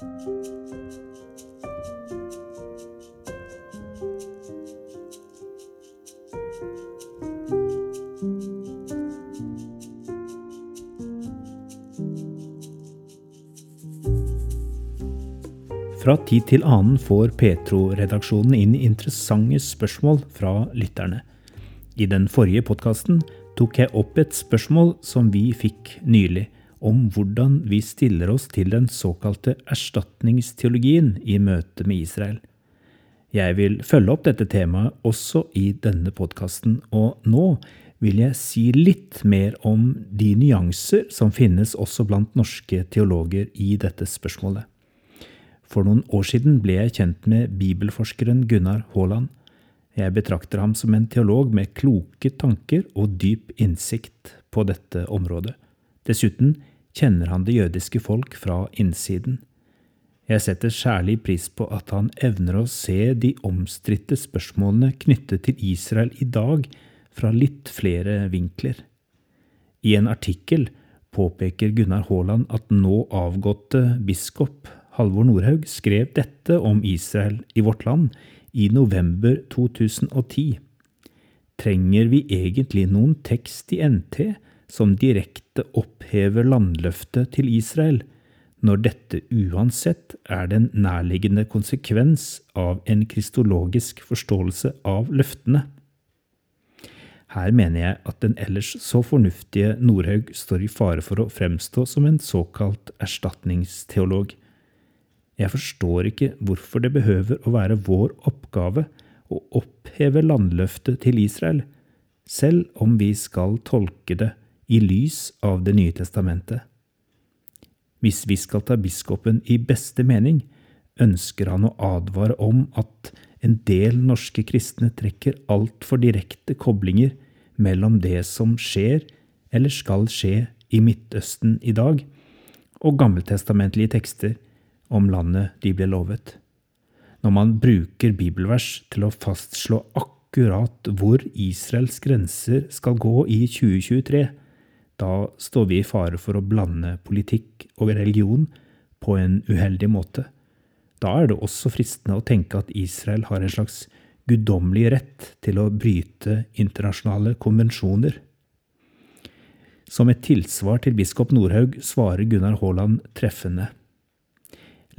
Fra tid til annen får Petro-redaksjonen inn interessante spørsmål fra lytterne. I den forrige podkasten tok jeg opp et spørsmål som vi fikk nylig, om hvordan vi stiller oss til den såkalte erstatningsteologien i møte med Israel. Jeg vil følge opp dette temaet også i denne podkasten, og nå vil jeg si litt mer om de nyanser som finnes også blant norske teologer i dette spørsmålet. For noen år siden ble jeg kjent med bibelforskeren Gunnar Haaland. Jeg betrakter ham som en teolog med kloke tanker og dyp innsikt på dette området. Dessuten kjenner han det jødiske folk fra innsiden. Jeg setter særlig pris på at han evner å se de omstridte spørsmålene knyttet til Israel i dag fra litt flere vinkler. I en artikkel påpeker Gunnar Haaland at nå avgåtte biskop Halvor Nordhaug skrev dette om Israel i Vårt Land i november 2010. Trenger vi egentlig noen tekst i NT som direkte opphever landløftet til Israel, når dette uansett er den nærliggende konsekvens av en kristologisk forståelse av løftene? Her mener jeg at den ellers så fornuftige Norhaug står i fare for å fremstå som en såkalt erstatningsteolog. Jeg forstår ikke hvorfor det behøver å være vår oppgave å oppheve landløftet til Israel, selv om vi skal tolke det i lys av Det nye testamentet. Hvis vi skal ta biskopen i beste mening, ønsker han å advare om at en del norske kristne trekker altfor direkte koblinger mellom det som skjer eller skal skje i Midtøsten i dag, og gammeltestamentlige tekster om landet de ble lovet. Når man bruker bibelvers til å fastslå akkurat hvor Israels grenser skal gå i 2023, da står vi i fare for å blande politikk og religion på en uheldig måte. Da er det også fristende å tenke at Israel har en slags guddommelig rett til å bryte internasjonale konvensjoner. Som et tilsvar til biskop Nordhaug svarer Gunnar Haaland treffende.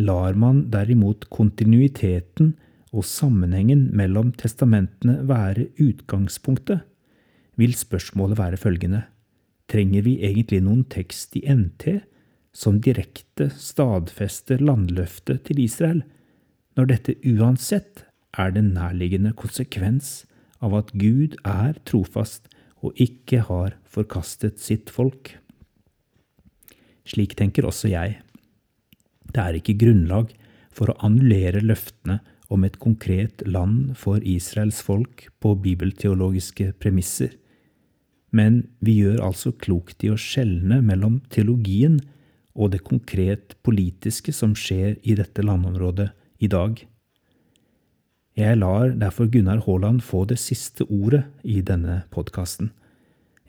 Lar man derimot kontinuiteten og sammenhengen mellom testamentene være utgangspunktet, vil spørsmålet være følgende Trenger vi egentlig noen tekst i NT som direkte stadfester landløftet til Israel, når dette uansett er den nærliggende konsekvens av at Gud er trofast og ikke har forkastet sitt folk? Slik tenker også jeg. Det er ikke grunnlag for å annullere løftene om et konkret land for Israels folk på bibelteologiske premisser. Men vi gjør altså klokt i å skjelne mellom teologien og det konkret politiske som skjer i dette landområdet i dag. Jeg lar derfor Gunnar Haaland få det siste ordet i denne podkasten.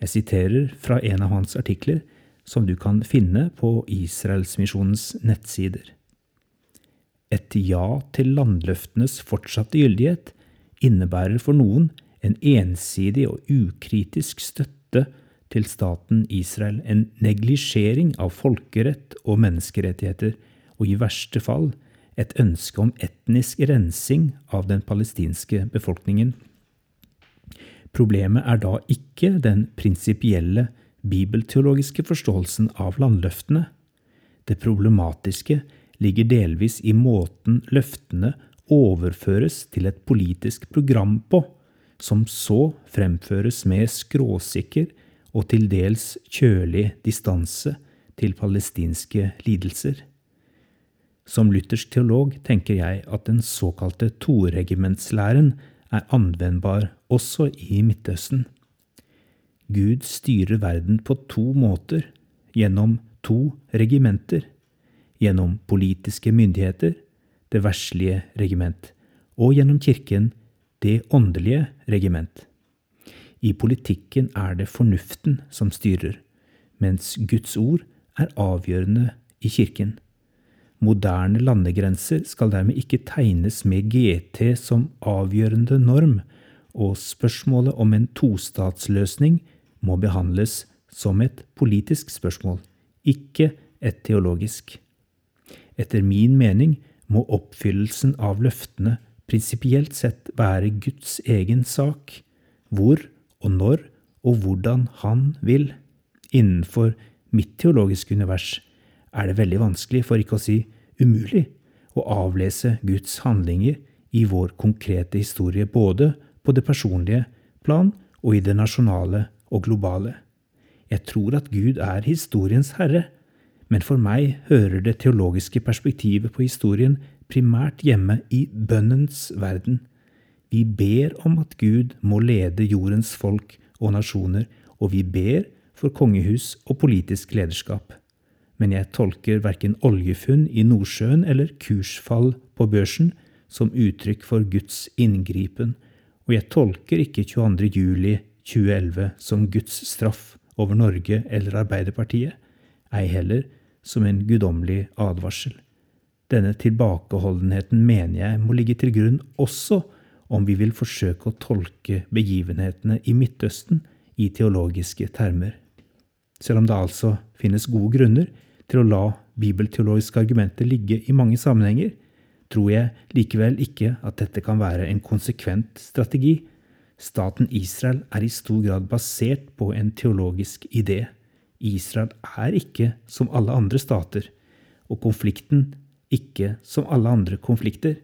Jeg siterer fra en av hans artikler som du kan finne på Israelsmisjonens nettsider. Et ja til landløftenes fortsatte gyldighet innebærer for noen en ensidig og ukritisk støtte til staten Israel, en neglisjering av folkerett og menneskerettigheter, og i verste fall et ønske om etnisk rensing av den palestinske befolkningen. Problemet er da ikke den prinsipielle bibelteologiske forståelsen av landløftene. Det problematiske ligger delvis i måten løftene overføres til et politisk program på, som så fremføres med skråsikker og til dels kjølig distanse til palestinske lidelser. Som luthersk teolog tenker jeg at den såkalte toregimentslæren er anvendbar også i Midtøsten. Gud styrer verden på to måter, gjennom to regimenter. Gjennom politiske myndigheter, det verslige regiment, og gjennom kirken, det åndelige regiment. I politikken er det fornuften som styrer, mens Guds ord er avgjørende i kirken. Moderne landegrenser skal dermed ikke tegnes med GT som avgjørende norm, og spørsmålet om en tostatsløsning må behandles som et politisk spørsmål, ikke et teologisk. Etter min mening må oppfyllelsen av løftene prinsipielt sett være Guds egen sak, hvor og når og hvordan Han vil. Innenfor mitt teologiske univers er det veldig vanskelig, for ikke å si umulig, å avlese Guds handlinger i vår konkrete historie, både på det personlige plan og i det nasjonale og globale. Jeg tror at Gud er historiens herre, men for meg hører det teologiske perspektivet på historien primært hjemme i bønnens verden. Vi ber om at Gud må lede jordens folk og nasjoner, og vi ber for kongehus og politisk lederskap. Men jeg tolker verken oljefunn i Nordsjøen eller kursfall på børsen som uttrykk for Guds inngripen, og jeg tolker ikke 22. juli 2011 som Guds straff over Norge eller Arbeiderpartiet, ei heller som en guddommelig advarsel. Denne tilbakeholdenheten mener jeg må ligge til grunn også om vi vil forsøke å tolke begivenhetene i Midtøsten i teologiske termer. Selv om det altså finnes gode grunner til å la bibelteologiske argumenter ligge i mange sammenhenger, tror jeg likevel ikke at dette kan være en konsekvent strategi. Staten Israel er i stor grad basert på en teologisk idé. Israel er ikke som alle andre stater, og konflikten ikke som alle andre konflikter.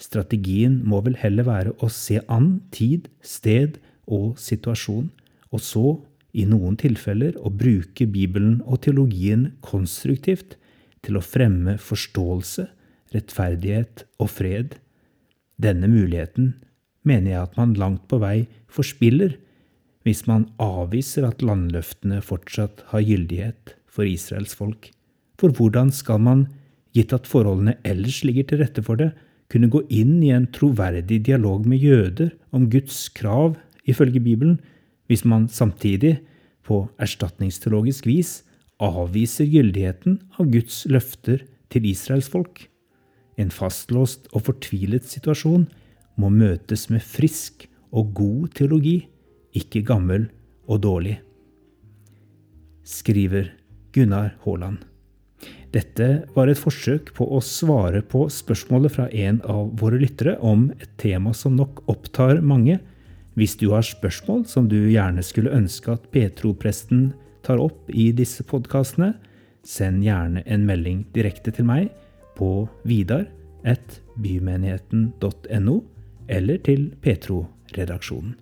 Strategien må vel heller være å se an tid, sted og situasjon, og så, i noen tilfeller, å bruke Bibelen og teologien konstruktivt til å fremme forståelse, rettferdighet og fred. Denne muligheten mener jeg at man langt på vei forspiller hvis man avviser at landløftene fortsatt har gyldighet for Israels folk. For hvordan skal man, gitt at forholdene ellers ligger til rette for det, kunne gå inn i en troverdig dialog med jøder om Guds krav ifølge Bibelen, hvis man samtidig, på erstatningsteologisk vis, avviser gyldigheten av Guds løfter til Israels folk? En fastlåst og fortvilet situasjon må møtes med frisk og god teologi ikke gammel og dårlig. Skriver Gunnar Haaland. Dette var et forsøk på å svare på spørsmålet fra en av våre lyttere om et tema som nok opptar mange. Hvis du har spørsmål som du gjerne skulle ønske at Petro-presten tar opp i disse podkastene, send gjerne en melding direkte til meg på vidar.bymenigheten.no, eller til Petro-redaksjonen.